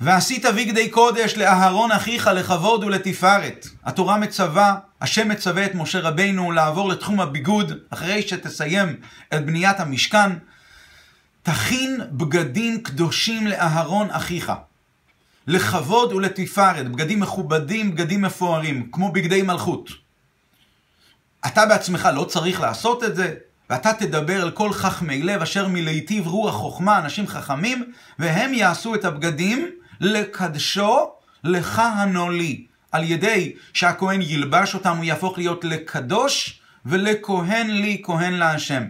ועשית בגדי קודש לאהרון אחיך לכבוד ולתפארת. התורה מצווה, השם מצווה את משה רבינו לעבור לתחום הביגוד, אחרי שתסיים את בניית המשכן. תכין בגדים קדושים לאהרון אחיך. לכבוד ולתפארת, בגדים מכובדים, בגדים מפוארים, כמו בגדי מלכות. אתה בעצמך לא צריך לעשות את זה, ואתה תדבר אל כל חכמי לב אשר מלהיטיב רוח חוכמה, אנשים חכמים, והם יעשו את הבגדים לקדשו לך הנולי. על ידי שהכהן ילבש אותם, הוא יהפוך להיות לקדוש ולכהן לי, כהן להשם.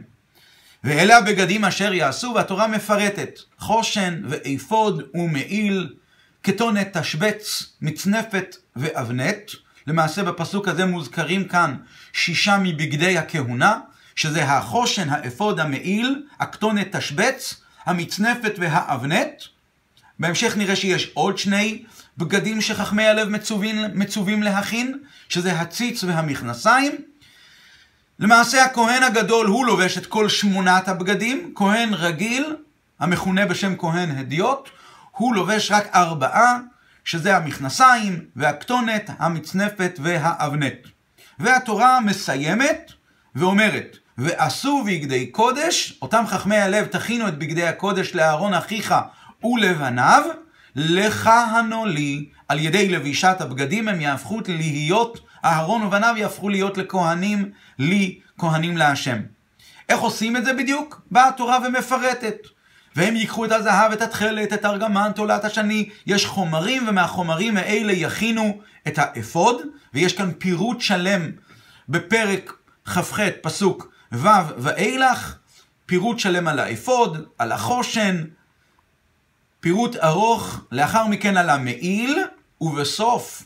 ואלה הבגדים אשר יעשו, והתורה מפרטת, חושן ואפוד ומעיל, כתונת תשבץ, מצנפת ואבנת. למעשה בפסוק הזה מוזכרים כאן שישה מבגדי הכהונה, שזה החושן, האפוד, המעיל, הכתונת תשבץ, המצנפת והאבנת. בהמשך נראה שיש עוד שני בגדים שחכמי הלב מצווים, מצווים להכין, שזה הציץ והמכנסיים. למעשה הכהן הגדול הוא לובש את כל שמונת הבגדים, כהן רגיל, המכונה בשם כהן הדיוט, הוא לובש רק ארבעה, שזה המכנסיים והכתונת, המצנפת והאבנת. והתורה מסיימת ואומרת, ועשו בגדי קודש, אותם חכמי הלב תכינו את בגדי הקודש לאהרון אחיך ולבניו, לכהנו לי, על ידי לבישת הבגדים הם יהפכו להיות, אהרון ובניו יהפכו להיות לכהנים, לי, כהנים להשם. איך עושים את זה בדיוק? באה התורה ומפרטת. והם ייקחו את הזהב, את התכלת, את ארגמן, תולעת השני. יש חומרים, ומהחומרים האלה יכינו את האפוד, ויש כאן פירוט שלם בפרק כ"ח, פסוק ו' ואילך, פירוט שלם על האפוד, על החושן, פירוט ארוך, לאחר מכן על המעיל, ובסוף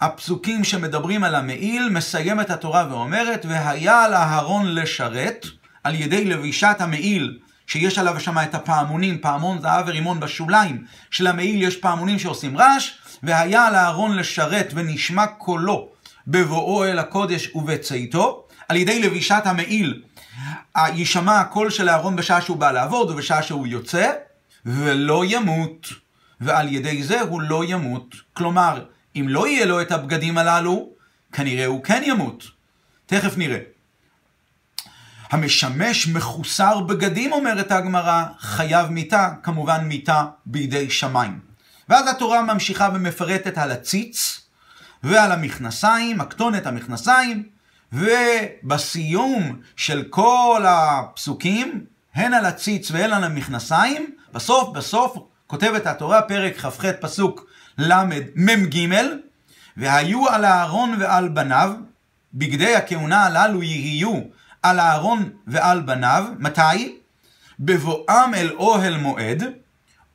הפסוקים שמדברים על המעיל, מסיימת התורה ואומרת, והיה על אהרון לשרת, על ידי לבישת המעיל, שיש עליו שם את הפעמונים, פעמון זהב ורימון בשוליים. של המעיל יש פעמונים שעושים רעש, והיה על אהרון לשרת ונשמע קולו בבואו אל הקודש ובצאתו, על ידי לבישת המעיל. יישמע הקול של אהרון בשעה שהוא בא לעבוד ובשעה שהוא יוצא, ולא ימות, ועל ידי זה הוא לא ימות. כלומר, אם לא יהיה לו את הבגדים הללו, כנראה הוא כן ימות. תכף נראה. המשמש מחוסר בגדים, אומרת הגמרא, חייב מיתה, כמובן מיתה בידי שמיים. ואז התורה ממשיכה ומפרטת על הציץ ועל המכנסיים, הכתונת המכנסיים, ובסיום של כל הפסוקים, הן על הציץ והן על המכנסיים, בסוף בסוף כותבת התורה פרק כ"ח פסוק ל"מ"ג, והיו על אהרון ועל בניו, בגדי הכהונה הללו יהיו על אהרון ועל בניו, מתי? בבואם אל אוהל מועד,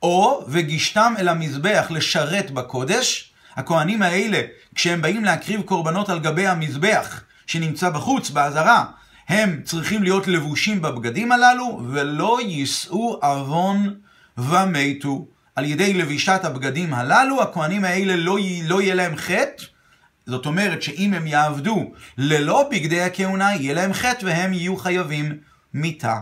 או וגישתם אל המזבח לשרת בקודש. הכהנים האלה, כשהם באים להקריב קורבנות על גבי המזבח שנמצא בחוץ, באזהרה, הם צריכים להיות לבושים בבגדים הללו, ולא יישאו עוון ומתו. על ידי לבישת הבגדים הללו, הכהנים האלה לא, לא יהיה להם חטא, זאת אומרת שאם הם יעבדו ללא בגדי הכהונה, יהיה להם חטא והם יהיו חייבים מיתה.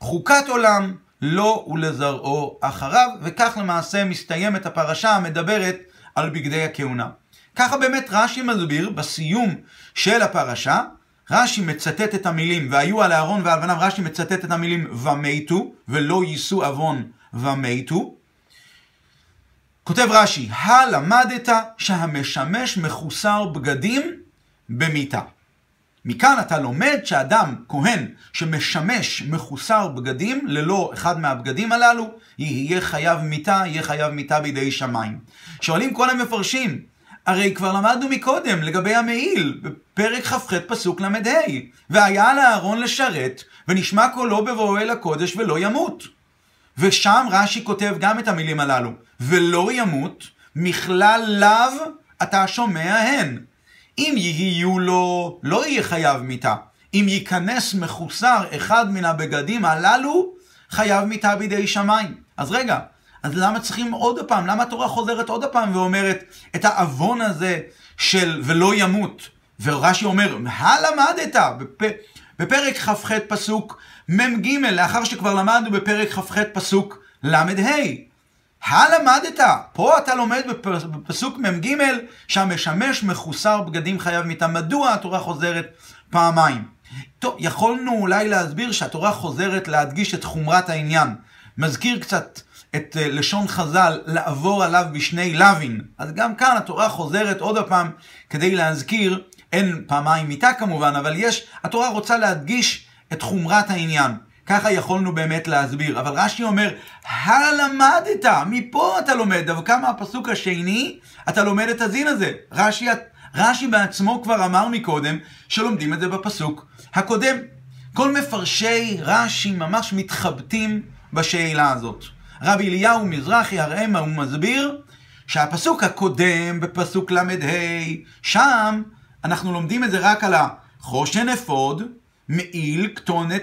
חוקת עולם, לו לא ולזרעו אחריו, וכך למעשה מסתיימת הפרשה המדברת על בגדי הכהונה. ככה באמת רש"י מסביר בסיום של הפרשה, רש"י מצטט את המילים והיו על אהרון ועל בניו, רש"י מצטט את המילים ומתו, ולא יישאו עוון ומתו. כותב רש"י, הלמדת שהמשמש מחוסר בגדים במיתה. מכאן אתה לומד שאדם, כהן, שמשמש מחוסר בגדים, ללא אחד מהבגדים הללו, יהיה חייב מיתה, יהיה חייב מיתה בידי שמיים. שואלים כל המפרשים, הרי כבר למדנו מקודם לגבי המעיל, בפרק כ"ח פסוק ל"ה, והיה לאהרון לשרת, ונשמע קולו בבואו אל הקודש ולא ימות. ושם רש"י כותב גם את המילים הללו, ולא ימות, מכלל לאו אתה שומע הן. אם יהיו לו, לא יהיה חייב מיתה. אם ייכנס מחוסר אחד מן הבגדים הללו, חייב מיתה בידי שמיים. אז רגע, אז למה צריכים עוד פעם? למה התורה חוזרת עוד פעם ואומרת את העוון הזה של ולא ימות? ורש"י אומר, הלמדת בפ... בפרק כ"ח פסוק מ"ג, לאחר שכבר למדנו בפרק כ"ח פסוק ל"ה. הלמדת, פה אתה לומד בפסוק מ"ג שהמשמש מחוסר בגדים חייב מיתה. מדוע התורה חוזרת פעמיים? טוב, יכולנו אולי להסביר שהתורה חוזרת להדגיש את חומרת העניין. מזכיר קצת את אה, לשון חז"ל, לעבור עליו בשני לוין. אז גם כאן התורה חוזרת עוד פעם כדי להזכיר, אין פעמיים מיתה כמובן, אבל יש, התורה רוצה להדגיש את חומרת העניין. ככה יכולנו באמת להסביר. אבל רש"י אומר, הלמדת, מפה אתה לומד, דווקא מהפסוק השני, אתה לומד את הדין הזה. רש"י, רש"י בעצמו כבר אמר מקודם, שלומדים את זה בפסוק הקודם. כל מפרשי רש"י ממש מתחבטים בשאלה הזאת. רבי אליהו מזרחי הראמה הוא מסביר שהפסוק הקודם בפסוק ל"ה, שם אנחנו לומדים את זה רק על החושן אפוד, מעיל, כתונת,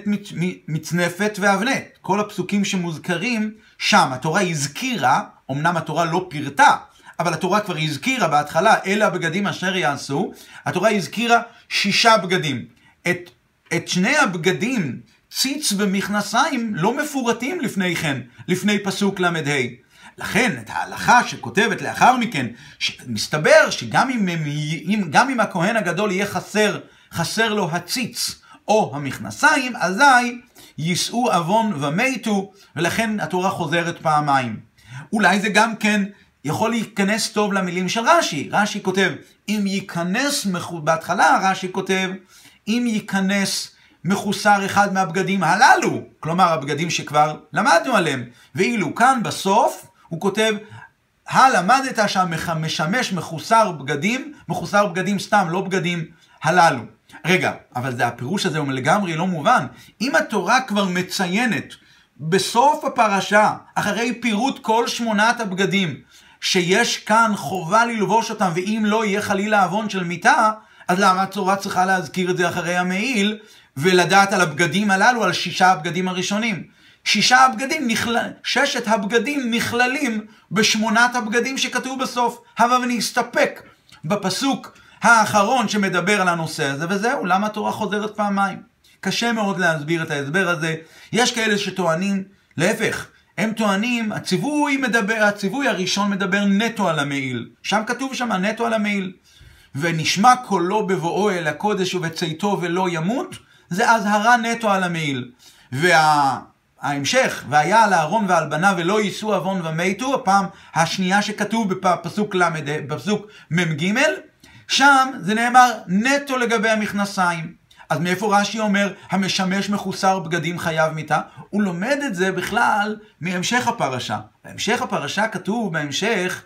מצנפת ואבנת. כל הפסוקים שמוזכרים שם, התורה הזכירה, אמנם התורה לא פירטה, אבל התורה כבר הזכירה בהתחלה, אלה הבגדים אשר יעשו, התורה הזכירה שישה בגדים. את, את שני הבגדים, ציץ ומכנסיים, לא מפורטים לפני כן, לפני פסוק ל"ה. לכן, את ההלכה שכותבת לאחר מכן, מסתבר שגם אם, אם, גם אם הכהן הגדול יהיה חסר, חסר לו הציץ, או המכנסיים, אזי יישאו עוון ומתו, ולכן התורה חוזרת פעמיים. אולי זה גם כן יכול להיכנס טוב למילים של רש"י. רש"י כותב, אם ייכנס, בהתחלה רש"י כותב, אם ייכנס מחוסר אחד מהבגדים הללו, כלומר הבגדים שכבר למדנו עליהם, ואילו כאן בסוף הוא כותב, הלמדת שהמשמש מחוסר בגדים, מחוסר בגדים סתם, לא בגדים הללו. רגע, אבל זה הפירוש הזה הוא לגמרי לא מובן. אם התורה כבר מציינת בסוף הפרשה, אחרי פירוט כל שמונת הבגדים, שיש כאן חובה ללבוש אותם, ואם לא יהיה חלילה עוון של מיתה, אז למה התורה צריכה להזכיר את זה אחרי המעיל, ולדעת על הבגדים הללו, על שישה הבגדים הראשונים? שישה הבגדים, נכל... ששת הבגדים נכללים בשמונת הבגדים שכתוב בסוף. הבה ונסתפק בפסוק האחרון שמדבר על הנושא הזה, וזהו, למה התורה חוזרת פעמיים? קשה מאוד להסביר את ההסבר הזה. יש כאלה שטוענים, להפך, הם טוענים, הציווי מדבר, הציווי הראשון מדבר נטו על המעיל. שם כתוב שם נטו על המעיל. ונשמע קולו בבואו אל הקודש ובצאתו ולא ימות, זה אזהרה נטו על המעיל. וההמשך, והיה על אהרון ועל בניו ולא יישאו עוון ומתו, הפעם השנייה שכתוב בפסוק ל', בפסוק מ"ג, שם זה נאמר נטו לגבי המכנסיים. אז מאיפה רש"י אומר, המשמש מחוסר בגדים חייב מיתה? הוא לומד את זה בכלל מהמשך הפרשה. בהמשך הפרשה כתוב בהמשך,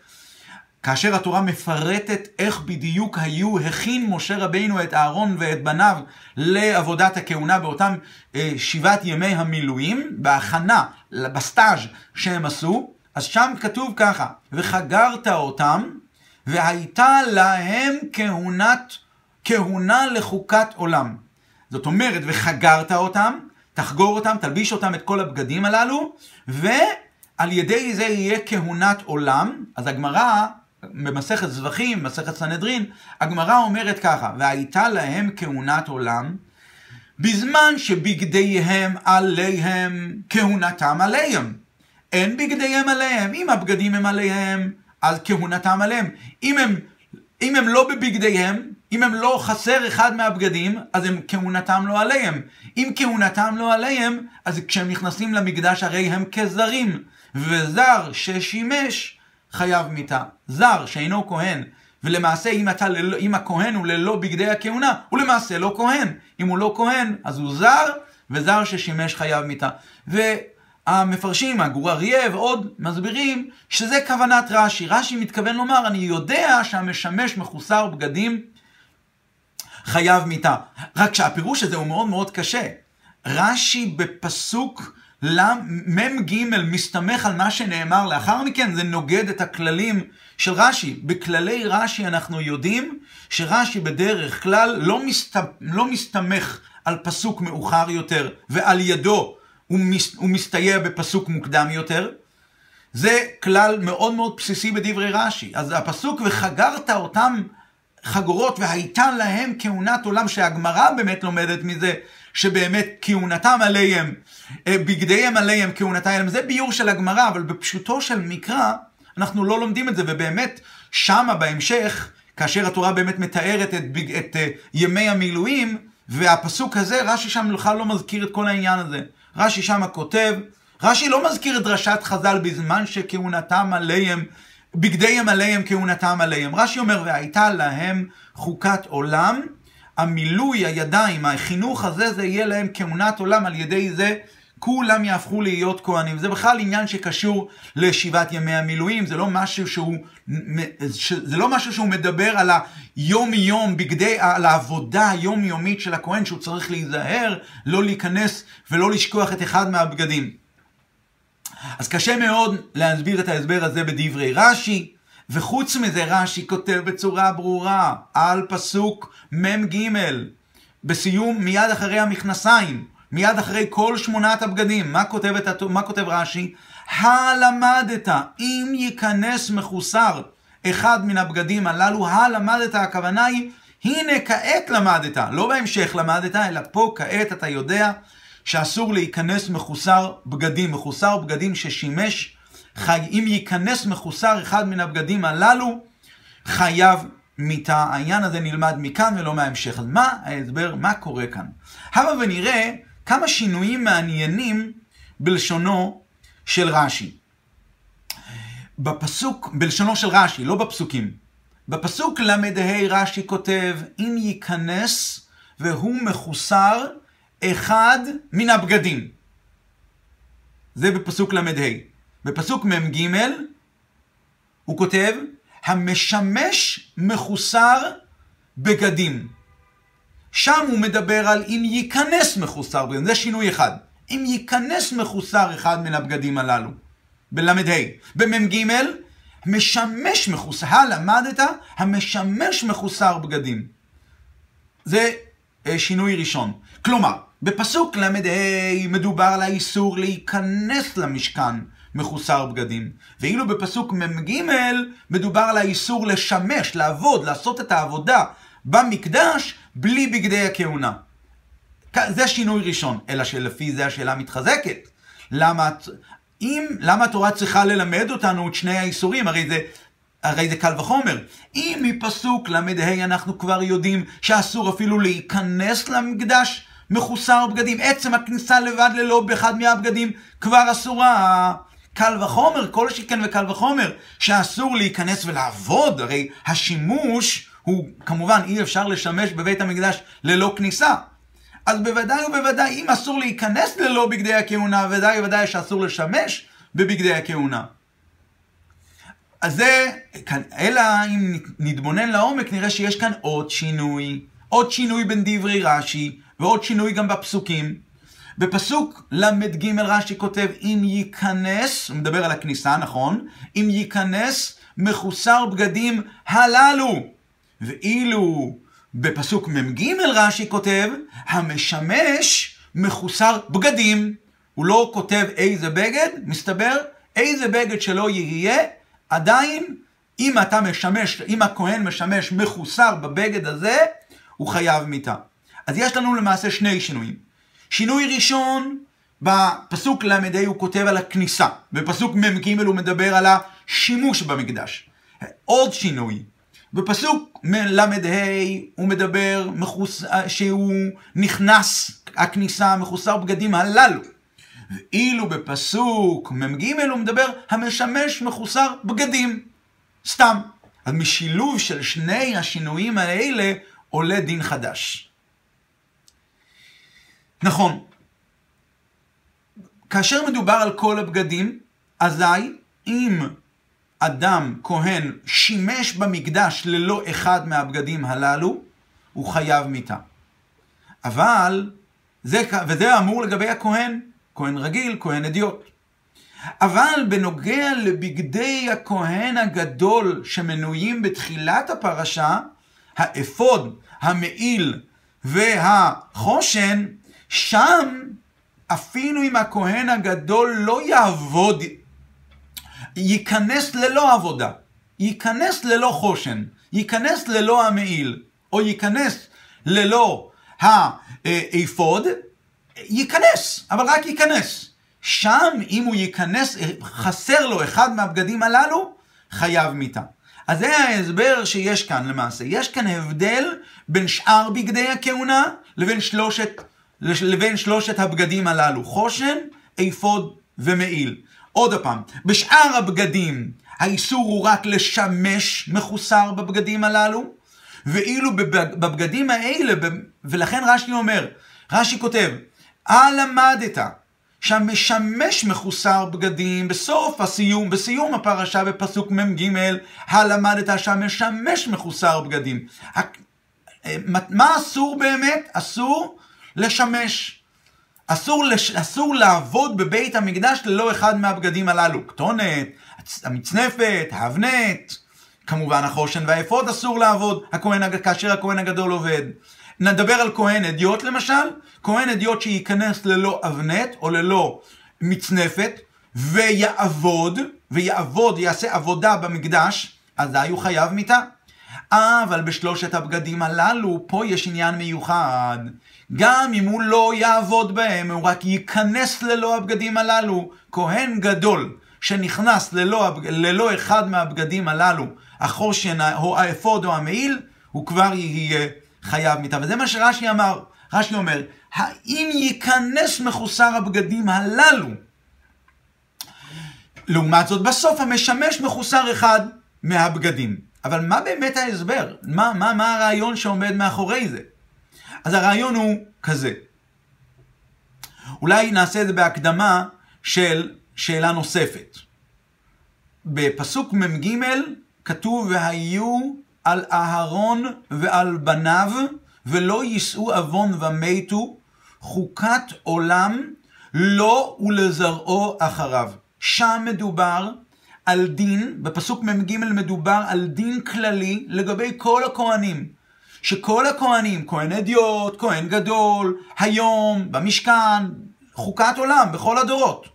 כאשר התורה מפרטת איך בדיוק היו, הכין משה רבינו את אהרון ואת בניו לעבודת הכהונה באותם אה, שבעת ימי המילואים, בהכנה, בסטאז' שהם עשו, אז שם כתוב ככה, וחגרת אותם והייתה להם כהונת, כהונה לחוקת עולם. זאת אומרת, וחגרת אותם, תחגור אותם, תלביש אותם את כל הבגדים הללו, ועל ידי זה יהיה כהונת עולם. אז הגמרא, במסכת זבחים, מסכת סנהדרין, הגמרא אומרת ככה, והייתה להם כהונת עולם, בזמן שבגדיהם עליהם, כהונתם עליהם. אין בגדיהם עליהם, אם הבגדים הם עליהם, אז כהונתם עליהם. אם הם, אם הם לא בבגדיהם, אם הם לא חסר אחד מהבגדים, אז הם כהונתם לא עליהם. אם כהונתם לא עליהם, אז כשהם נכנסים למקדש הרי הם כזרים. וזר ששימש חייב מיתה. זר שאינו כהן. ולמעשה אם, אתה, אם הכהן הוא ללא בגדי הכהונה, הוא למעשה לא כהן. אם הוא לא כהן, אז הוא זר, וזר ששימש חייב מיתה. המפרשים, הגור אריה ועוד, מסבירים שזה כוונת רש"י. רש"י מתכוון לומר, אני יודע שהמשמש מחוסר בגדים חייב מיתה. רק שהפירוש הזה הוא מאוד מאוד קשה. רש"י בפסוק מ"ג מסתמך על מה שנאמר לאחר מכן, זה נוגד את הכללים של רש"י. בכללי רש"י אנחנו יודעים שרש"י בדרך כלל לא, מסת... לא מסתמך על פסוק מאוחר יותר ועל ידו הוא, מס, הוא מסתייע בפסוק מוקדם יותר. זה כלל מאוד מאוד בסיסי בדברי רש"י. אז הפסוק וחגרת אותם חגורות והייתה להם כהונת עולם, שהגמרא באמת לומדת מזה, שבאמת כהונתם עליהם, אה, בגדיהם עליהם כהונתה עליהם, זה ביור של הגמרא, אבל בפשוטו של מקרא, אנחנו לא לומדים את זה, ובאמת, שמה בהמשך, כאשר התורה באמת מתארת את, את, את אה, ימי המילואים, והפסוק הזה, רש"י שם בכלל לא מזכיר את כל העניין הזה. רש"י שם כותב, רש"י לא מזכיר את דרשת חז"ל בזמן שכהונתם עליהם, בגדיהם עליהם כהונתם עליהם. רש"י אומר, והייתה להם חוקת עולם, המילוי הידיים, החינוך הזה, זה יהיה להם כהונת עולם, על ידי זה כולם יהפכו להיות כהנים. זה בכלל עניין שקשור לשבעת ימי המילואים, זה לא משהו שהוא, זה לא משהו שהוא מדבר על היום-יום, בגדי, על העבודה היומיומית של הכהן, שהוא צריך להיזהר, לא להיכנס ולא לשכוח את אחד מהבגדים. אז קשה מאוד להסביר את ההסבר הזה בדברי רש"י, וחוץ מזה רש"י כותב בצורה ברורה על פסוק מ"ג, בסיום מיד אחרי המכנסיים. מיד אחרי כל שמונת הבגדים. מה כותב, את, מה כותב רש"י? הלמדת, אם ייכנס מחוסר אחד מן הבגדים הללו, הלמדת, הכוונה היא, הנה כעת למדת, לא בהמשך למדת, אלא פה כעת אתה יודע שאסור להיכנס מחוסר בגדים, מחוסר בגדים ששימש, חי... אם ייכנס מחוסר אחד מן הבגדים הללו, חייב מיתה. העניין הזה נלמד מכאן ולא מההמשך. אז מה ההסבר, מה קורה כאן? הבה ונראה כמה שינויים מעניינים בלשונו של רש"י. בפסוק, בלשונו של רש"י, לא בפסוקים. בפסוק ל"ה רש"י כותב, אם ייכנס והוא מחוסר אחד מן הבגדים. זה בפסוק ל"ה. בפסוק מ"ג הוא כותב, המשמש מחוסר בגדים. שם הוא מדבר על אם ייכנס מחוסר בגדים, זה שינוי אחד. אם ייכנס מחוסר אחד מן הבגדים הללו, בל"ה. במ"ג, משמש מחוסר, למדת, המשמש מחוסר בגדים. זה אה, שינוי ראשון. כלומר, בפסוק ל"ה מדובר על האיסור להיכנס למשכן מחוסר בגדים, ואילו בפסוק מ"ג מדובר על האיסור לשמש, לעבוד, לעשות את העבודה במקדש בלי בגדי הכהונה. זה שינוי ראשון, אלא שלפי זה השאלה מתחזקת. למה, אם, למה התורה צריכה ללמד אותנו את שני האיסורים? הרי זה, הרי זה קל וחומר. אם מפסוק ל"ה אנחנו כבר יודעים שאסור אפילו להיכנס למקדש מחוסר בגדים, עצם הכניסה לבד ללא באחד מהבגדים כבר אסורה. קל וחומר, כל שכן וקל וחומר, שאסור להיכנס ולעבוד, הרי השימוש הוא כמובן אי אפשר לשמש בבית המקדש ללא כניסה. אז בוודאי ובוודאי, אם אסור להיכנס ללא בגדי הכהונה, ודאי ובוודאי שאסור לשמש בבגדי הכהונה. אז זה, אלא אם נתבונן לעומק, נראה שיש כאן עוד שינוי. עוד שינוי בין דברי רש"י, ועוד שינוי גם בפסוקים. בפסוק ל"ג רש"י כותב, אם ייכנס, הוא מדבר על הכניסה, נכון? אם ייכנס מחוסר בגדים הללו. ואילו בפסוק מ"ג רש"י כותב, המשמש מחוסר בגדים. הוא לא כותב איזה בגד, מסתבר, איזה בגד שלא יהיה, עדיין, אם אתה משמש, אם הכהן משמש מחוסר בבגד הזה, הוא חייב מיתה. אז יש לנו למעשה שני שינויים. שינוי ראשון, בפסוק ל"ה הוא כותב על הכניסה, בפסוק מ"ג הוא מדבר על השימוש במקדש. עוד שינוי, בפסוק ל"ה הוא מדבר מחוס... שהוא נכנס, הכניסה מחוסר בגדים הללו. ואילו בפסוק מ"ג הוא מדבר המשמש מחוסר בגדים. סתם. אז משילוב של שני השינויים האלה עולה דין חדש. נכון. כאשר מדובר על כל הבגדים, אזי אם אדם, כהן, שימש במקדש ללא אחד מהבגדים הללו, הוא חייב מיתה. אבל, זה, וזה אמור לגבי הכהן, כהן רגיל, כהן אדיוט. אבל בנוגע לבגדי הכהן הגדול שמנויים בתחילת הפרשה, האפוד, המעיל והחושן, שם אפילו אם הכהן הגדול לא יעבוד ייכנס ללא עבודה, ייכנס ללא חושן, ייכנס ללא המעיל, או ייכנס ללא האפוד, ייכנס, אבל רק ייכנס. שם, אם הוא ייכנס, חסר לו אחד מהבגדים הללו, חייב מיתה. אז זה ההסבר שיש כאן למעשה. יש כאן הבדל בין שאר בגדי הכהונה לבין שלושת, לבין שלושת הבגדים הללו. חושן, אפוד ומעיל. עוד פעם, בשאר הבגדים האיסור הוא רק לשמש מחוסר בבגדים הללו, ואילו בבגדים האלה, ולכן רש"י אומר, רש"י כותב, הלמדת שהמשמש מחוסר בגדים בסוף הסיום, בסיום הפרשה בפסוק מ"ג, הלמדת שהמשמש מחוסר בגדים. מה אסור באמת? אסור לשמש. אסור, לש... אסור לעבוד בבית המקדש ללא אחד מהבגדים הללו. כתונת, המצנפת, האבנט, כמובן החושן והאפוד אסור לעבוד, הכהן, כאשר הכהן הגדול עובד. נדבר על כהן אדיוט למשל, כהן אדיוט שייכנס ללא אבנט או ללא מצנפת ויעבוד, ויעבוד, יעשה עבודה במקדש, אזי הוא חייב מיתה. אבל בשלושת הבגדים הללו, פה יש עניין מיוחד. גם אם הוא לא יעבוד בהם, הוא רק ייכנס ללא הבגדים הללו. כהן גדול שנכנס ללא, ללא אחד מהבגדים הללו, החושן או האפוד או המעיל, הוא כבר יהיה חייב מיתה. וזה מה שרש"י אמר. רש"י אומר, האם ייכנס מחוסר הבגדים הללו? לעומת זאת, בסוף המשמש מחוסר אחד מהבגדים. אבל מה באמת ההסבר? מה, מה, מה הרעיון שעומד מאחורי זה? אז הרעיון הוא כזה. אולי נעשה את זה בהקדמה של שאלה נוספת. בפסוק מ"ג כתוב והיו על אהרון ועל בניו ולא יישאו עוון ומתו חוקת עולם לו ולזרעו אחריו. שם מדובר על דין, בפסוק מ"ג מדובר על דין כללי לגבי כל הכהנים. שכל הכהנים, כהן אדיוט, כהן גדול, היום, במשכן, חוקת עולם, בכל הדורות.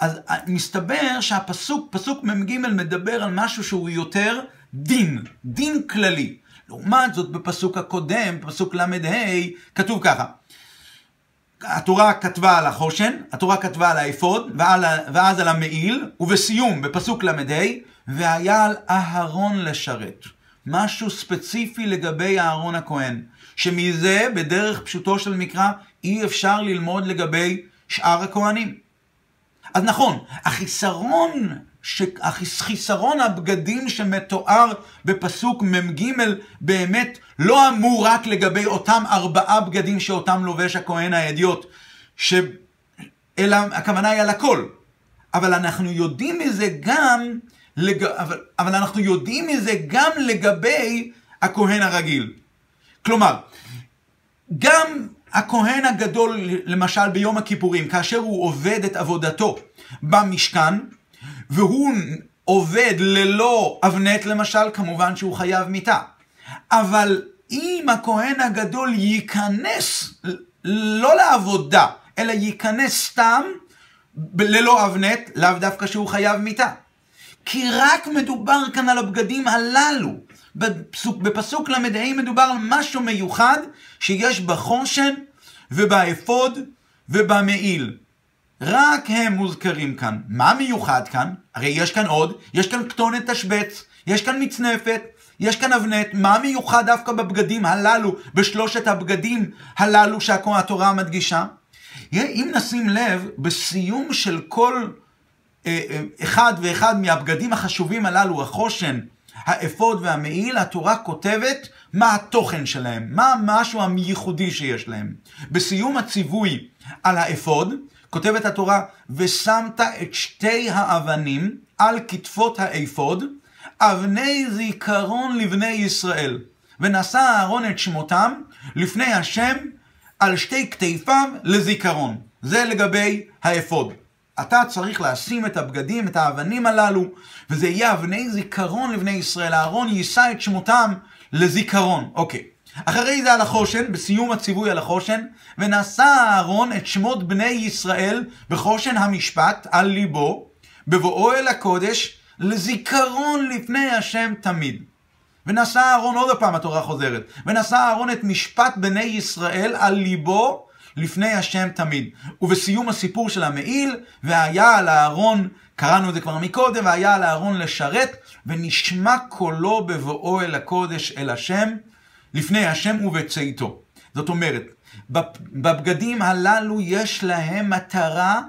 אז מסתבר שהפסוק, פסוק מ"ג מדבר על משהו שהוא יותר דין, דין כללי. לעומת זאת, בפסוק הקודם, פסוק ל"ה, כתוב ככה: התורה כתבה על החושן, התורה כתבה על האפוד, ואז על המעיל, ובסיום, בפסוק ל"ה, והיה על אהרון לשרת. משהו ספציפי לגבי אהרון הכהן, שמזה, בדרך פשוטו של מקרא, אי אפשר ללמוד לגבי שאר הכהנים. אז נכון, החיסרון חיסרון הבגדים שמתואר בפסוק מ"ג באמת לא אמור רק לגבי אותם ארבעה בגדים שאותם לובש הכהן האדיוט, ש... אלא הכוונה היא על הכל. אבל אנחנו יודעים מזה גם, לג... אבל, אבל אנחנו יודעים מזה גם לגבי הכהן הרגיל. כלומר, גם הכהן הגדול, למשל ביום הכיפורים, כאשר הוא עובד את עבודתו במשכן, והוא עובד ללא אבנט למשל, כמובן שהוא חייב מיתה. אבל אם הכהן הגדול ייכנס לא לעבודה, אלא ייכנס סתם ללא אבנט, לאו דווקא שהוא חייב מיתה. כי רק מדובר כאן על הבגדים הללו. בפסוק, בפסוק ל"ה מדובר על משהו מיוחד שיש בחושן ובאפוד ובמעיל. רק הם מוזכרים כאן. מה מיוחד כאן? הרי יש כאן עוד, יש כאן כתונת תשבץ, יש כאן מצנפת, יש כאן אבנט, מה מיוחד דווקא בבגדים הללו, בשלושת הבגדים הללו שהתורה מדגישה? אם נשים לב, בסיום של כל אחד ואחד מהבגדים החשובים הללו, החושן, האפוד והמעיל, התורה כותבת מה התוכן שלהם, מה המשהו הייחודי שיש להם. בסיום הציווי על האפוד, כותבת התורה, ושמת את שתי האבנים על כתפות האפוד, אבני זיכרון לבני ישראל. ונשא אהרון את שמותם לפני השם על שתי כתפיו לזיכרון. זה לגבי האפוד. אתה צריך לשים את הבגדים, את האבנים הללו, וזה יהיה אבני זיכרון לבני ישראל. אהרון יישא את שמותם לזיכרון. אוקיי. אחרי זה על החושן, בסיום הציווי על החושן, ונשא אהרון את שמות בני ישראל בחושן המשפט על ליבו, בבואו אל הקודש, לזיכרון לפני השם תמיד. ונשא אהרון, עוד פעם התורה חוזרת, ונשא אהרון את משפט בני ישראל על ליבו לפני השם תמיד. ובסיום הסיפור של המעיל, והיה על אהרון, קראנו את זה כבר מקודם, והיה על אהרון לשרת, ונשמע קולו בבואו אל הקודש אל השם, לפני השם ובצאתו. זאת אומרת, בבגדים הללו יש להם מטרה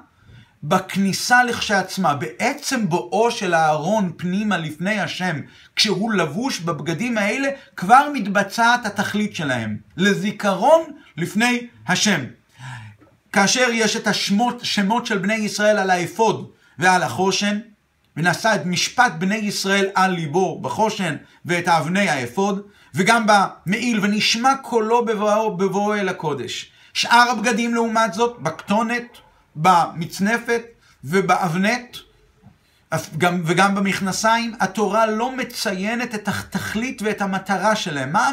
בכניסה לכשעצמה, בעצם בואו של אהרון פנימה לפני השם, כשהוא לבוש בבגדים האלה, כבר מתבצעת התכלית שלהם, לזיכרון לפני השם. כאשר יש את השמות שמות של בני ישראל על האפוד ועל החושן, ונשא את משפט בני ישראל על ליבו בחושן ואת אבני האפוד, וגם במעיל, ונשמע קולו בבואו, בבואו אל הקודש. שאר הבגדים לעומת זאת, בכתונת, במצנפת ובאבנט, גם, וגם במכנסיים, התורה לא מציינת את התכלית ואת המטרה שלהם. מה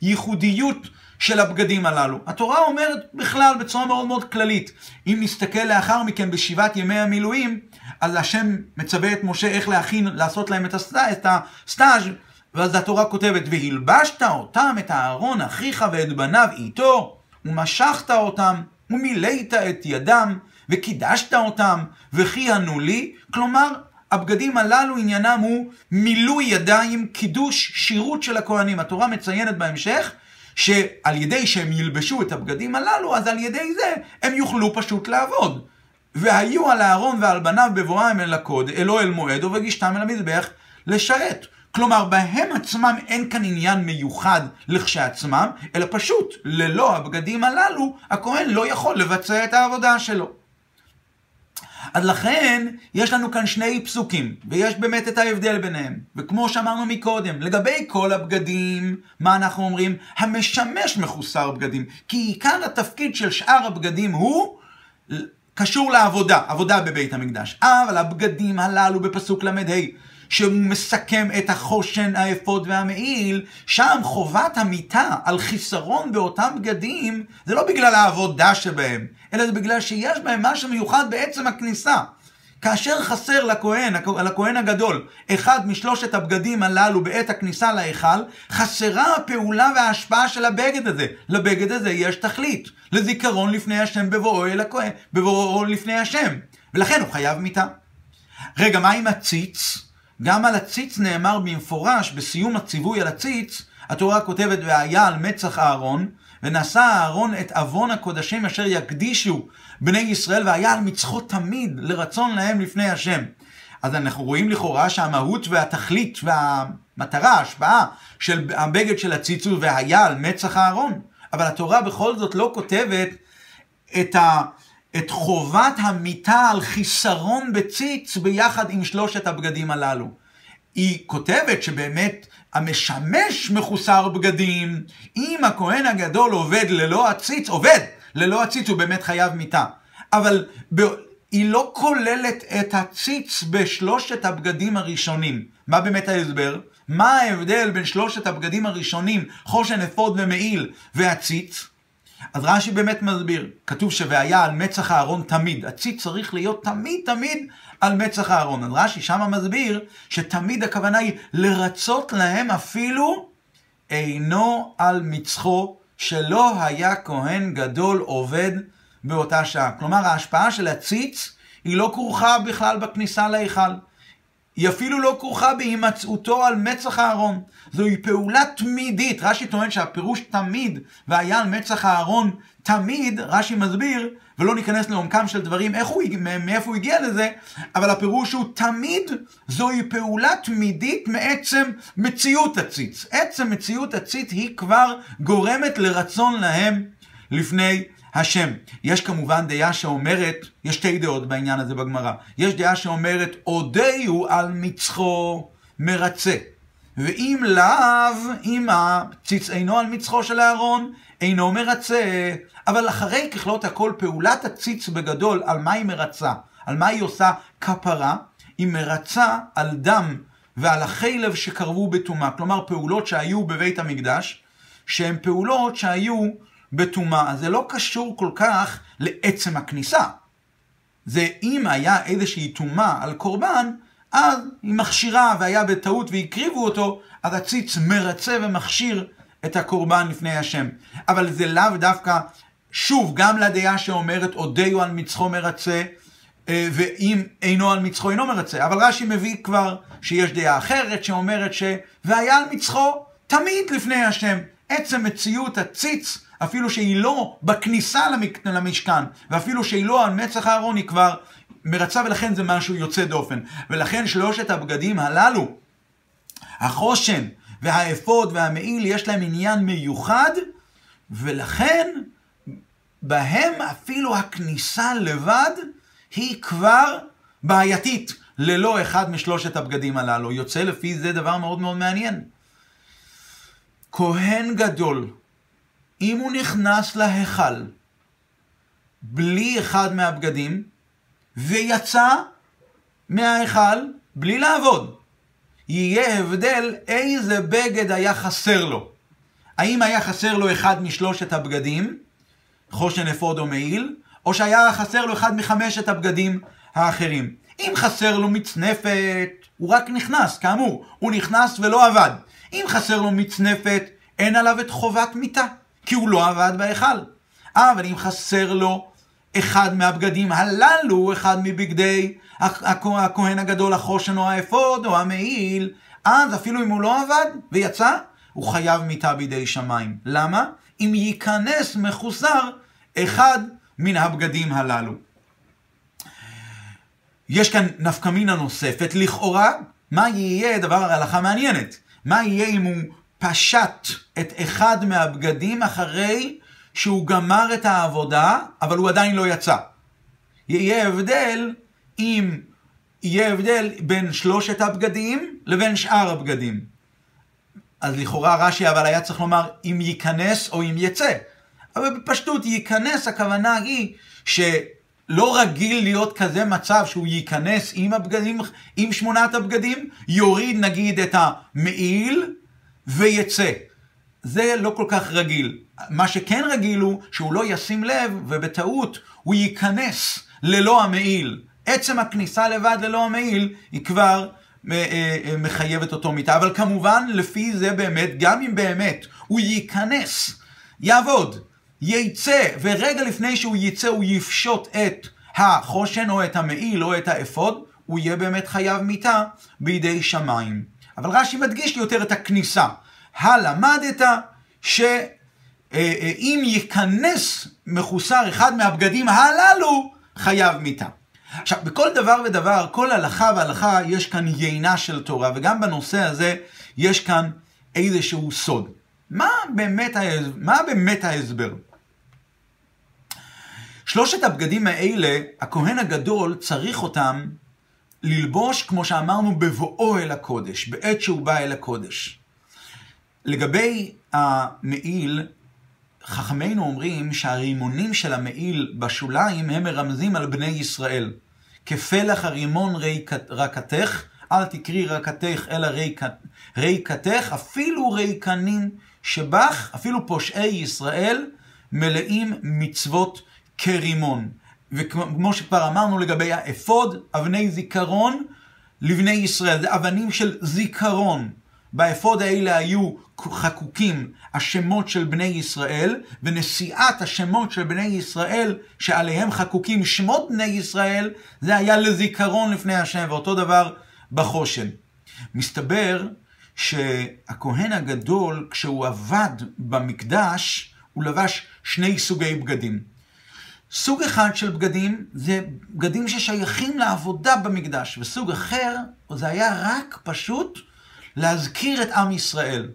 הייחודיות של הבגדים הללו? התורה אומרת בכלל בצורה מאוד מאוד כללית. אם נסתכל לאחר מכן בשבעת ימי המילואים, אז השם מצווה את משה איך להכין, לעשות להם את הסטאז' ואז התורה כותבת, והלבשת אותם, את אהרון אחיך ואת בניו איתו, ומשכת אותם, ומילאת את ידם, וקידשת אותם, וכיהנו לי. כלומר, הבגדים הללו עניינם הוא מילוי ידיים, קידוש, שירות של הכהנים. התורה מציינת בהמשך שעל ידי שהם ילבשו את הבגדים הללו, אז על ידי זה הם יוכלו פשוט לעבוד. והיו על אהרון ועל בניו בבואם אל הקוד, אלו אל מועד, ובגישתם אל המזבח לשרת. כלומר, בהם עצמם אין כאן עניין מיוחד לכשעצמם, אלא פשוט, ללא הבגדים הללו, הכהן לא יכול לבצע את העבודה שלו. אז לכן, יש לנו כאן שני פסוקים, ויש באמת את ההבדל ביניהם. וכמו שאמרנו מקודם, לגבי כל הבגדים, מה אנחנו אומרים? המשמש מחוסר בגדים. כי עיקר התפקיד של שאר הבגדים הוא קשור לעבודה, עבודה בבית המקדש. אבל הבגדים הללו בפסוק ל"ה, שהוא מסכם את החושן, האפוד והמעיל, שם חובת המיטה על חיסרון באותם בגדים, זה לא בגלל העבודה שבהם, אלא זה בגלל שיש בהם משהו מיוחד בעצם הכניסה. כאשר חסר לכהן, לכהן הגדול, אחד משלושת הבגדים הללו בעת הכניסה להיכל, חסרה הפעולה וההשפעה של הבגד הזה. לבגד הזה יש תכלית, לזיכרון לפני השם בבואו אל הכהן, בבואו לפני השם. ולכן הוא חייב מיתה. רגע, מה עם הציץ? גם על הציץ נאמר במפורש, בסיום הציווי על הציץ, התורה כותבת, והיה על מצח אהרון, ונשא אהרון את עוון הקודשים אשר יקדישו בני ישראל, והיה על מצחו תמיד לרצון להם לפני השם. אז אנחנו רואים לכאורה שהמהות והתכלית והמטרה, ההשפעה של הבגד של הציצו והיה על מצח אהרון. אבל התורה בכל זאת לא כותבת את ה... את חובת המיטה על חיסרון בציץ ביחד עם שלושת הבגדים הללו. היא כותבת שבאמת המשמש מחוסר בגדים, אם הכהן הגדול עובד ללא הציץ, עובד ללא הציץ, הוא באמת חייב מיטה. אבל ב... היא לא כוללת את הציץ בשלושת הבגדים הראשונים. מה באמת ההסבר? מה ההבדל בין שלושת הבגדים הראשונים, חושן, אפוד ומעיל, והציץ? אז רש"י באמת מסביר, כתוב ש"והיה על מצח אהרון תמיד", הציץ צריך להיות תמיד תמיד על מצח אהרון. אז רש"י שמה מסביר שתמיד הכוונה היא לרצות להם אפילו אינו על מצחו, שלא היה כהן גדול עובד באותה שעה. כלומר, ההשפעה של הציץ היא לא כרוכה בכלל בכניסה להיכל. היא אפילו לא כרוכה בהימצאותו על מצח הארון. זוהי פעולה תמידית. רש"י טוען שהפירוש תמיד, והיה על מצח הארון תמיד, רש"י מסביר, ולא ניכנס לעומקם של דברים, איך הוא, מאיפה הוא הגיע לזה, אבל הפירוש הוא תמיד, זוהי פעולה תמידית מעצם מציאות הציץ. עצם מציאות הציץ היא כבר גורמת לרצון להם לפני השם. יש כמובן דעה שאומרת, יש שתי דעות בעניין הזה בגמרא. יש דעה שאומרת, אודהו על מצחו מרצה. ואם לאו, אם הציץ אינו על מצחו של אהרון, אינו מרצה. אבל אחרי ככלות הכל, פעולת הציץ בגדול, על מה היא מרצה? על מה היא עושה כפרה? היא מרצה על דם ועל החלב שקרבו בטומאה. כלומר, פעולות שהיו בבית המקדש, שהן פעולות שהיו בטומאה. זה לא קשור כל כך לעצם הכניסה. זה אם היה איזושהי טומאה על קורבן, אז היא מכשירה והיה בטעות והקריבו אותו, אז הציץ מרצה ומכשיר את הקורבן לפני השם. אבל זה לאו דווקא, שוב, גם לדעה שאומרת אודיו על מצחו מרצה, אה, ואם אינו על מצחו אינו מרצה. אבל רש"י מביא כבר שיש דעה אחרת שאומרת ש... והיה על מצחו תמיד לפני השם. עצם מציאות הציץ, אפילו שהיא לא בכניסה למשכן, ואפילו שהיא לא על מצח הארון, היא כבר מרצה ולכן זה משהו יוצא דופן. ולכן שלושת הבגדים הללו, החושן והאפוד והמעיל, יש להם עניין מיוחד, ולכן בהם אפילו הכניסה לבד היא כבר בעייתית, ללא אחד משלושת הבגדים הללו. יוצא לפי זה דבר מאוד מאוד מעניין. כהן גדול, אם הוא נכנס להיכל בלי אחד מהבגדים, ויצא מההיכל בלי לעבוד, יהיה הבדל איזה בגד היה חסר לו. האם היה חסר לו אחד משלושת הבגדים, חושן אפוד או מעיל, או שהיה חסר לו אחד מחמשת הבגדים האחרים. אם חסר לו מצנפת, הוא רק נכנס, כאמור, הוא נכנס ולא עבד. אם חסר לו מצנפת, אין עליו את חובת מיתה, כי הוא לא עבד בהיכל. אבל אם חסר לו אחד מהבגדים הללו, אחד מבגדי הכהן הגדול, החושן או האפוד או המעיל, אז אפילו אם הוא לא עבד ויצא, הוא חייב מיתה בידי שמיים. למה? אם ייכנס מחוסר אחד מן הבגדים הללו. יש כאן נפקמינה נוספת, לכאורה, מה יהיה, דבר הלכה מעניינת, מה יהיה אם הוא פשט את אחד מהבגדים אחרי שהוא גמר את העבודה, אבל הוא עדיין לא יצא. יהיה הבדל אם יהיה הבדל בין שלושת הבגדים לבין שאר הבגדים. אז לכאורה רש"י אבל היה צריך לומר אם ייכנס או אם יצא. אבל בפשטות ייכנס הכוונה היא שלא רגיל להיות כזה מצב שהוא ייכנס עם הבגדים, עם שמונת הבגדים, יוריד נגיד את המעיל ויצא. זה לא כל כך רגיל. מה שכן רגיל הוא שהוא לא ישים לב ובטעות הוא ייכנס ללא המעיל. עצם הכניסה לבד ללא המעיל היא כבר אה, אה, מחייבת אותו מיתה. אבל כמובן לפי זה באמת, גם אם באמת הוא ייכנס, יעבוד, ייצא, ורגע לפני שהוא ייצא הוא יפשוט את החושן או את המעיל או את האפוד, הוא יהיה באמת חייב מיתה בידי שמיים. אבל רש"י מדגיש יותר את הכניסה. הלמדת שאם אה, אה, ייכנס מחוסר אחד מהבגדים הללו, חייב מיתה. עכשיו, בכל דבר ודבר, כל הלכה והלכה, יש כאן יינה של תורה, וגם בנושא הזה יש כאן איזשהו סוד. מה באמת, מה באמת ההסבר? שלושת הבגדים האלה, הכהן הגדול צריך אותם ללבוש, כמו שאמרנו, בבואו אל הקודש, בעת שהוא בא אל הקודש. לגבי המעיל, חכמינו אומרים שהרימונים של המעיל בשוליים הם מרמזים על בני ישראל. כפלח הרימון רקתך, אל תקרי רקתך אלא ריקתך, אפילו ריקנים שבך, אפילו פושעי ישראל, מלאים מצוות כרימון. וכמו שכבר אמרנו לגבי האפוד, אבני זיכרון לבני ישראל, זה אבנים של זיכרון. באפוד האלה היו חקוקים השמות של בני ישראל, ונשיאת השמות של בני ישראל, שעליהם חקוקים שמות בני ישראל, זה היה לזיכרון לפני השם, ואותו דבר בחושן. מסתבר שהכהן הגדול, כשהוא עבד במקדש, הוא לבש שני סוגי בגדים. סוג אחד של בגדים זה בגדים ששייכים לעבודה במקדש, וסוג אחר זה היה רק פשוט להזכיר את עם ישראל.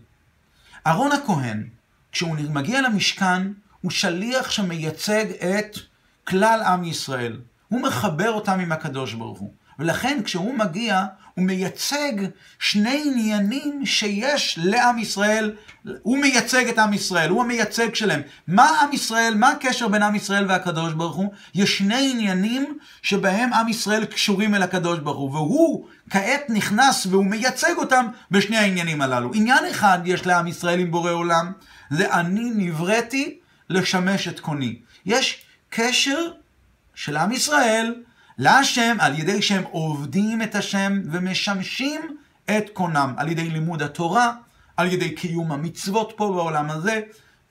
אהרון הכהן, כשהוא מגיע למשכן, הוא שליח שמייצג את כלל עם ישראל. הוא מחבר אותם עם הקדוש ברוך הוא. ולכן כשהוא מגיע, הוא מייצג שני עניינים שיש לעם ישראל, הוא מייצג את עם ישראל, הוא המייצג שלהם. מה עם ישראל, מה הקשר בין עם ישראל והקדוש ברוך הוא? יש שני עניינים שבהם עם ישראל קשורים אל הקדוש ברוך הוא, והוא כעת נכנס והוא מייצג אותם בשני העניינים הללו. עניין אחד יש לעם ישראל עם בורא עולם, זה אני נבראתי לשמש את קוני. יש קשר של עם ישראל להשם על ידי שהם עובדים את השם ומשמשים את קונם, על ידי לימוד התורה, על ידי קיום המצוות פה בעולם הזה,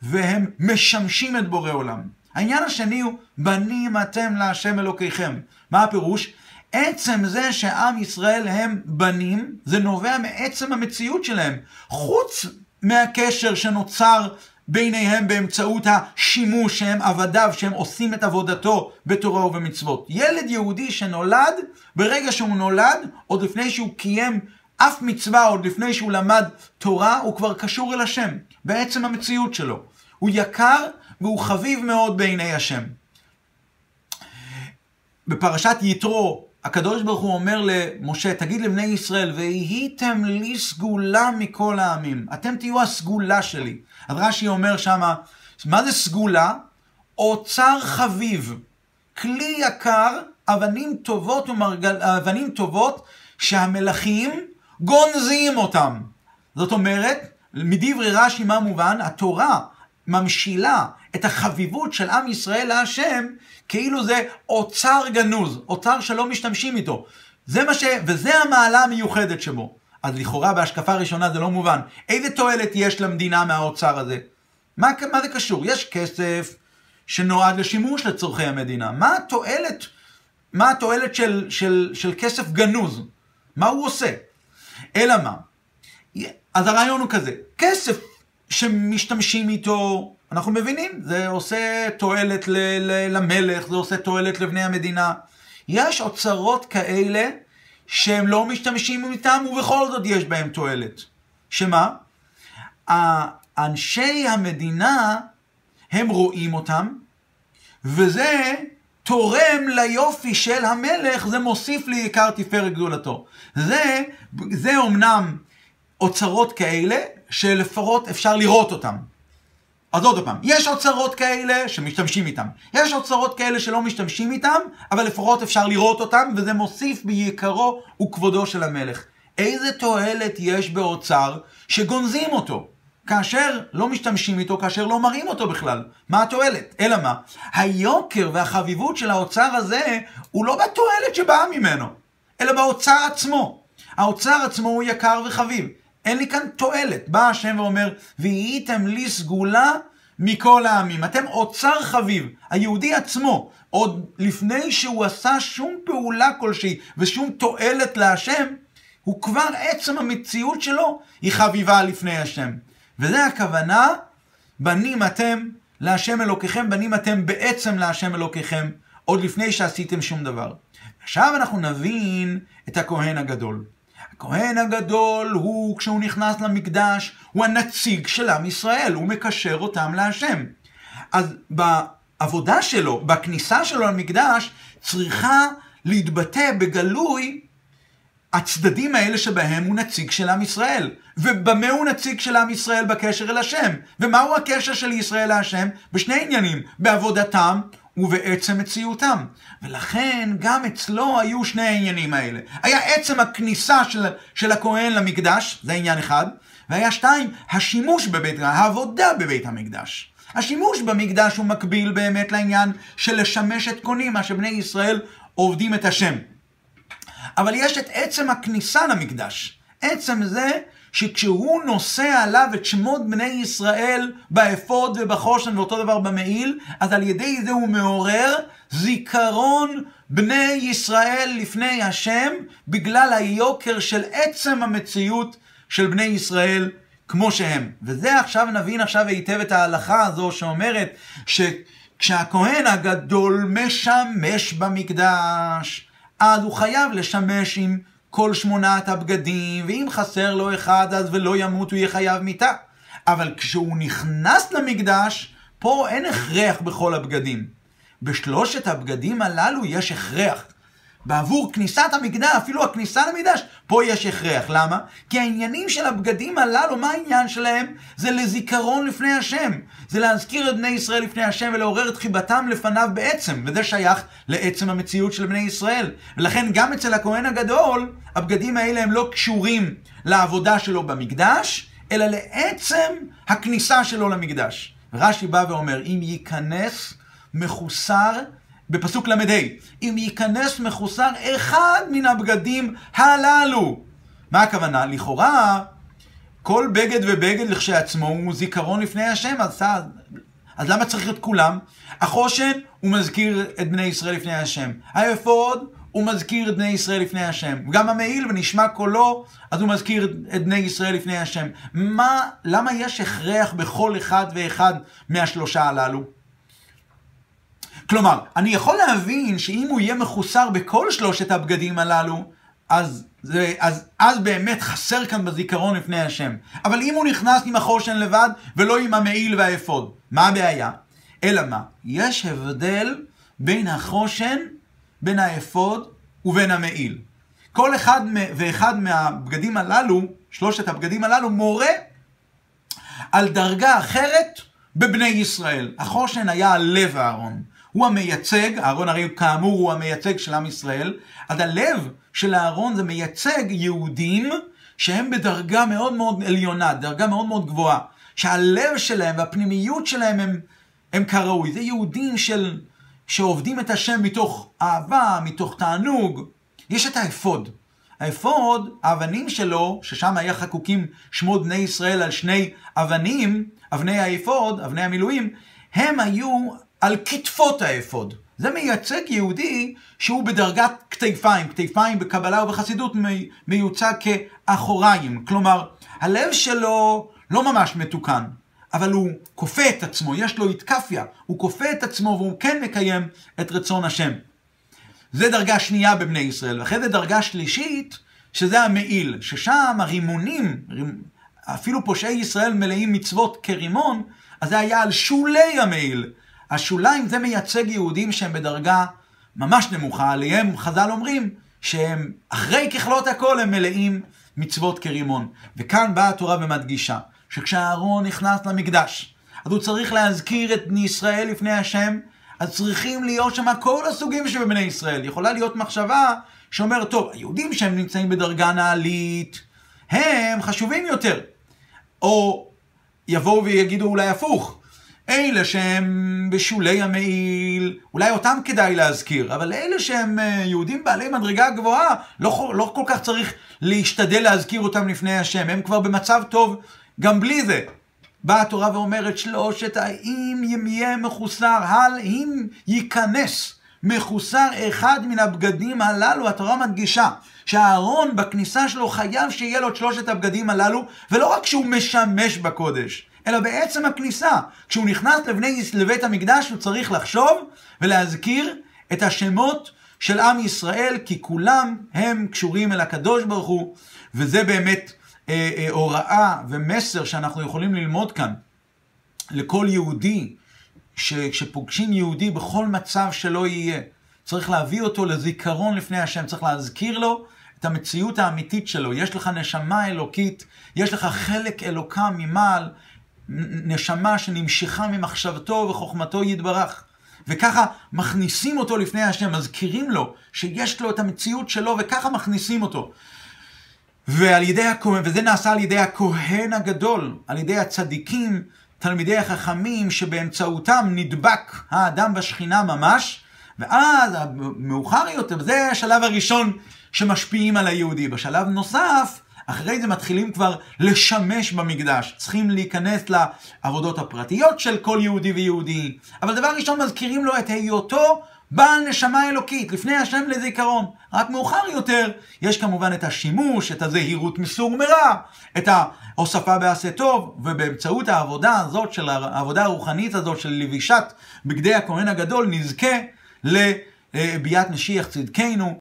והם משמשים את בורא עולם. העניין השני הוא, בנים אתם להשם אלוקיכם. מה הפירוש? עצם זה שעם ישראל הם בנים, זה נובע מעצם המציאות שלהם. חוץ מהקשר שנוצר ביניהם באמצעות השימוש שהם עבדיו, שהם עושים את עבודתו בתורה ובמצוות. ילד יהודי שנולד, ברגע שהוא נולד, עוד לפני שהוא קיים אף מצווה, עוד לפני שהוא למד תורה, הוא כבר קשור אל השם, בעצם המציאות שלו. הוא יקר והוא חביב מאוד בעיני השם. בפרשת יתרו, הקדוש ברוך הוא אומר למשה, תגיד לבני ישראל, והייתם לי סגולה מכל העמים. אתם תהיו הסגולה שלי. אז רש"י אומר שמה, מה זה סגולה? אוצר חביב. כלי יקר, אבנים טובות, ומרגל, אבנים טובות שהמלכים גונזים אותם. זאת אומרת, מדברי רש"י מה מובן? התורה ממשילה את החביבות של עם ישראל להשם, כאילו זה אוצר גנוז, אוצר שלא משתמשים איתו. זה מה ש... וזה המעלה המיוחדת שבו. אז לכאורה בהשקפה ראשונה זה לא מובן. איזה תועלת יש למדינה מהאוצר הזה? מה, מה זה קשור? יש כסף שנועד לשימוש לצורכי המדינה. מה התועלת, מה התועלת של, של, של כסף גנוז? מה הוא עושה? אלא מה? אז הרעיון הוא כזה, כסף שמשתמשים איתו, אנחנו מבינים, זה עושה תועלת ל- ל- למלך, זה עושה תועלת לבני המדינה. יש אוצרות כאלה שהם לא משתמשים איתם ובכל זאת יש בהם תועלת. שמה? אנשי המדינה, הם רואים אותם, וזה תורם ליופי של המלך, זה מוסיף לעיקר תפארת גדולתו. זה, זה אומנם אוצרות כאלה, שלפחות אפשר לראות אותם. אז עוד פעם, יש אוצרות כאלה שמשתמשים איתם. יש אוצרות כאלה שלא משתמשים איתם, אבל לפחות אפשר לראות אותם, וזה מוסיף ביקרו וכבודו של המלך. איזה תועלת יש באוצר שגונזים אותו, כאשר לא משתמשים איתו, כאשר לא מראים אותו בכלל. מה התועלת? אלא מה? היוקר והחביבות של האוצר הזה, הוא לא בתועלת שבאה ממנו, אלא באוצר עצמו. האוצר עצמו הוא יקר וחביב. אין לי כאן תועלת. בא השם ואומר, והייתם לי סגולה מכל העמים. אתם אוצר חביב. היהודי עצמו, עוד לפני שהוא עשה שום פעולה כלשהי ושום תועלת להשם, הוא כבר עצם המציאות שלו היא חביבה לפני השם. וזה הכוונה, בנים אתם להשם אלוקיכם, בנים אתם בעצם להשם אלוקיכם, עוד לפני שעשיתם שום דבר. עכשיו אנחנו נבין את הכהן הגדול. הכהן הגדול הוא, כשהוא נכנס למקדש, הוא הנציג של עם ישראל, הוא מקשר אותם להשם. אז בעבודה שלו, בכניסה שלו למקדש, צריכה להתבטא בגלוי הצדדים האלה שבהם הוא נציג של עם ישראל. ובמה הוא נציג של עם ישראל בקשר אל השם? ומהו הקשר של ישראל להשם? בשני עניינים, בעבודתם ובעצם מציאותם. ולכן גם אצלו היו שני העניינים האלה. היה עצם הכניסה של, של הכהן למקדש, זה עניין אחד, והיה שתיים, השימוש בבית, העבודה בבית המקדש. השימוש במקדש הוא מקביל באמת לעניין של לשמש את קונים, מה שבני ישראל עובדים את השם. אבל יש את עצם הכניסה למקדש. עצם זה שכשהוא נושא עליו את שמות בני ישראל באפוד ובחושן ואותו דבר במעיל, אז על ידי זה הוא מעורר זיכרון בני ישראל לפני השם, בגלל היוקר של עצם המציאות של בני ישראל כמו שהם. וזה עכשיו נבין עכשיו היטב את ההלכה הזו שאומרת שכשהכהן הגדול משמש במקדש, אז הוא חייב לשמש עם כל שמונת הבגדים, ואם חסר לו אחד אז ולא ימות הוא יהיה חייב מיתה. אבל כשהוא נכנס למקדש, פה אין הכרח בכל הבגדים. בשלושת הבגדים הללו יש הכרח. בעבור כניסת המקדש, אפילו הכניסה למקדש, פה יש הכרח. למה? כי העניינים של הבגדים הללו, מה העניין שלהם? זה לזיכרון לפני השם. זה להזכיר את בני ישראל לפני השם ולעורר את חיבתם לפניו בעצם. וזה שייך לעצם המציאות של בני ישראל. ולכן גם אצל הכהן הגדול, הבגדים האלה הם לא קשורים לעבודה שלו במקדש, אלא לעצם הכניסה שלו למקדש. רש"י בא ואומר, אם ייכנס מחוסר בפסוק ל"ה, אם ייכנס מחוסר אחד מן הבגדים הללו. מה הכוונה? לכאורה, כל בגד ובגד לכשעצמו הוא זיכרון לפני השם, אז, אז למה צריך את כולם? החושן הוא מזכיר את בני ישראל לפני השם. האפוד הוא מזכיר את בני ישראל לפני השם. גם המעיל ונשמע קולו, אז הוא מזכיר את בני ישראל לפני השם. מה, למה יש הכרח בכל אחד ואחד מהשלושה הללו? כלומר, אני יכול להבין שאם הוא יהיה מחוסר בכל שלושת הבגדים הללו, אז, זה, אז, אז באמת חסר כאן בזיכרון לפני השם. אבל אם הוא נכנס עם החושן לבד, ולא עם המעיל והאפוד, מה הבעיה? אלא מה? יש הבדל בין החושן, בין האפוד ובין המעיל. כל אחד ואחד מהבגדים הללו, שלושת הבגדים הללו, מורה על דרגה אחרת בבני ישראל. החושן היה הלב הארון. הוא המייצג, אהרון הרי כאמור הוא המייצג של עם ישראל, אז הלב של אהרון זה מייצג יהודים שהם בדרגה מאוד מאוד עליונה, דרגה מאוד מאוד גבוהה. שהלב שלהם והפנימיות שלהם הם, הם כראוי. זה יהודים של, שעובדים את השם מתוך אהבה, מתוך תענוג. יש את האפוד. האפוד, האבנים שלו, ששם היה חקוקים שמות בני ישראל על שני אבנים, אבני האפוד, אבני המילואים, הם היו על כתפות האפוד. זה מייצג יהודי שהוא בדרגת כתפיים. כתפיים בקבלה ובחסידות מיוצג כאחוריים. כלומר, הלב שלו לא ממש מתוקן, אבל הוא כופה את עצמו, יש לו איתקפיה, הוא כופה את עצמו והוא כן מקיים את רצון השם. זה דרגה שנייה בבני ישראל. ואחרי זה דרגה שלישית, שזה המעיל, ששם הרימונים, אפילו פושעי ישראל מלאים מצוות כרימון, אז זה היה על שולי המעיל. השוליים זה מייצג יהודים שהם בדרגה ממש נמוכה, עליהם חז"ל אומרים שהם אחרי ככלות הכל הם מלאים מצוות כרימון. וכאן באה התורה ומדגישה שכשאהרון נכנס למקדש, אז הוא צריך להזכיר את בני ישראל לפני השם, אז צריכים להיות שם כל הסוגים שבבני ישראל. יכולה להיות מחשבה שאומרת, טוב, היהודים שהם נמצאים בדרגה נעלית, הם חשובים יותר. או יבואו ויגידו אולי הפוך, אלה שהם בשולי המעיל, אולי אותם כדאי להזכיר, אבל אלה שהם אה, יהודים בעלי מדרגה גבוהה, לא, לא כל כך צריך להשתדל להזכיר אותם לפני השם, הם כבר במצב טוב גם בלי זה. באה התורה ואומרת שלושת האם יהיה מחוסר, הל אם ייכנס מחוסר אחד מן הבגדים הללו, התורה מדגישה שהארון בכניסה שלו חייב שיהיה לו את שלושת הבגדים הללו, ולא רק שהוא משמש בקודש, אלא בעצם הכניסה. כשהוא נכנס לבני, לבית המקדש הוא צריך לחשוב ולהזכיר את השמות של עם ישראל, כי כולם הם קשורים אל הקדוש ברוך הוא, וזה באמת אה, אה, הוראה ומסר שאנחנו יכולים ללמוד כאן לכל יהודי, שפוגשים יהודי בכל מצב שלא יהיה, צריך להביא אותו לזיכרון לפני השם, צריך להזכיר לו את המציאות האמיתית שלו. יש לך נשמה אלוקית, יש לך חלק אלוקה ממעל, נשמה שנמשכה ממחשבתו וחוכמתו יתברך. וככה מכניסים אותו לפני השם, מזכירים לו שיש לו את המציאות שלו, וככה מכניסים אותו. ועל ידי הכהן, וזה נעשה על ידי הכהן הגדול, על ידי הצדיקים, תלמידי החכמים, שבאמצעותם נדבק האדם בשכינה ממש, ואז, מאוחר יותר, זה השלב הראשון שמשפיעים על היהודי. בשלב נוסף, אחרי זה מתחילים כבר לשמש במקדש. צריכים להיכנס לעבודות הפרטיות של כל יהודי ויהודי. אבל דבר ראשון מזכירים לו את היותו בעל נשמה אלוקית, לפני השם לזיכרון. רק מאוחר יותר, יש כמובן את השימוש, את הזהירות מסור מרע, את ההוספה בעשה טוב, ובאמצעות העבודה הזאת, של העבודה הרוחנית הזאת של לבישת בגדי הכהן הגדול, נזכה לביאת משיח צדקנו.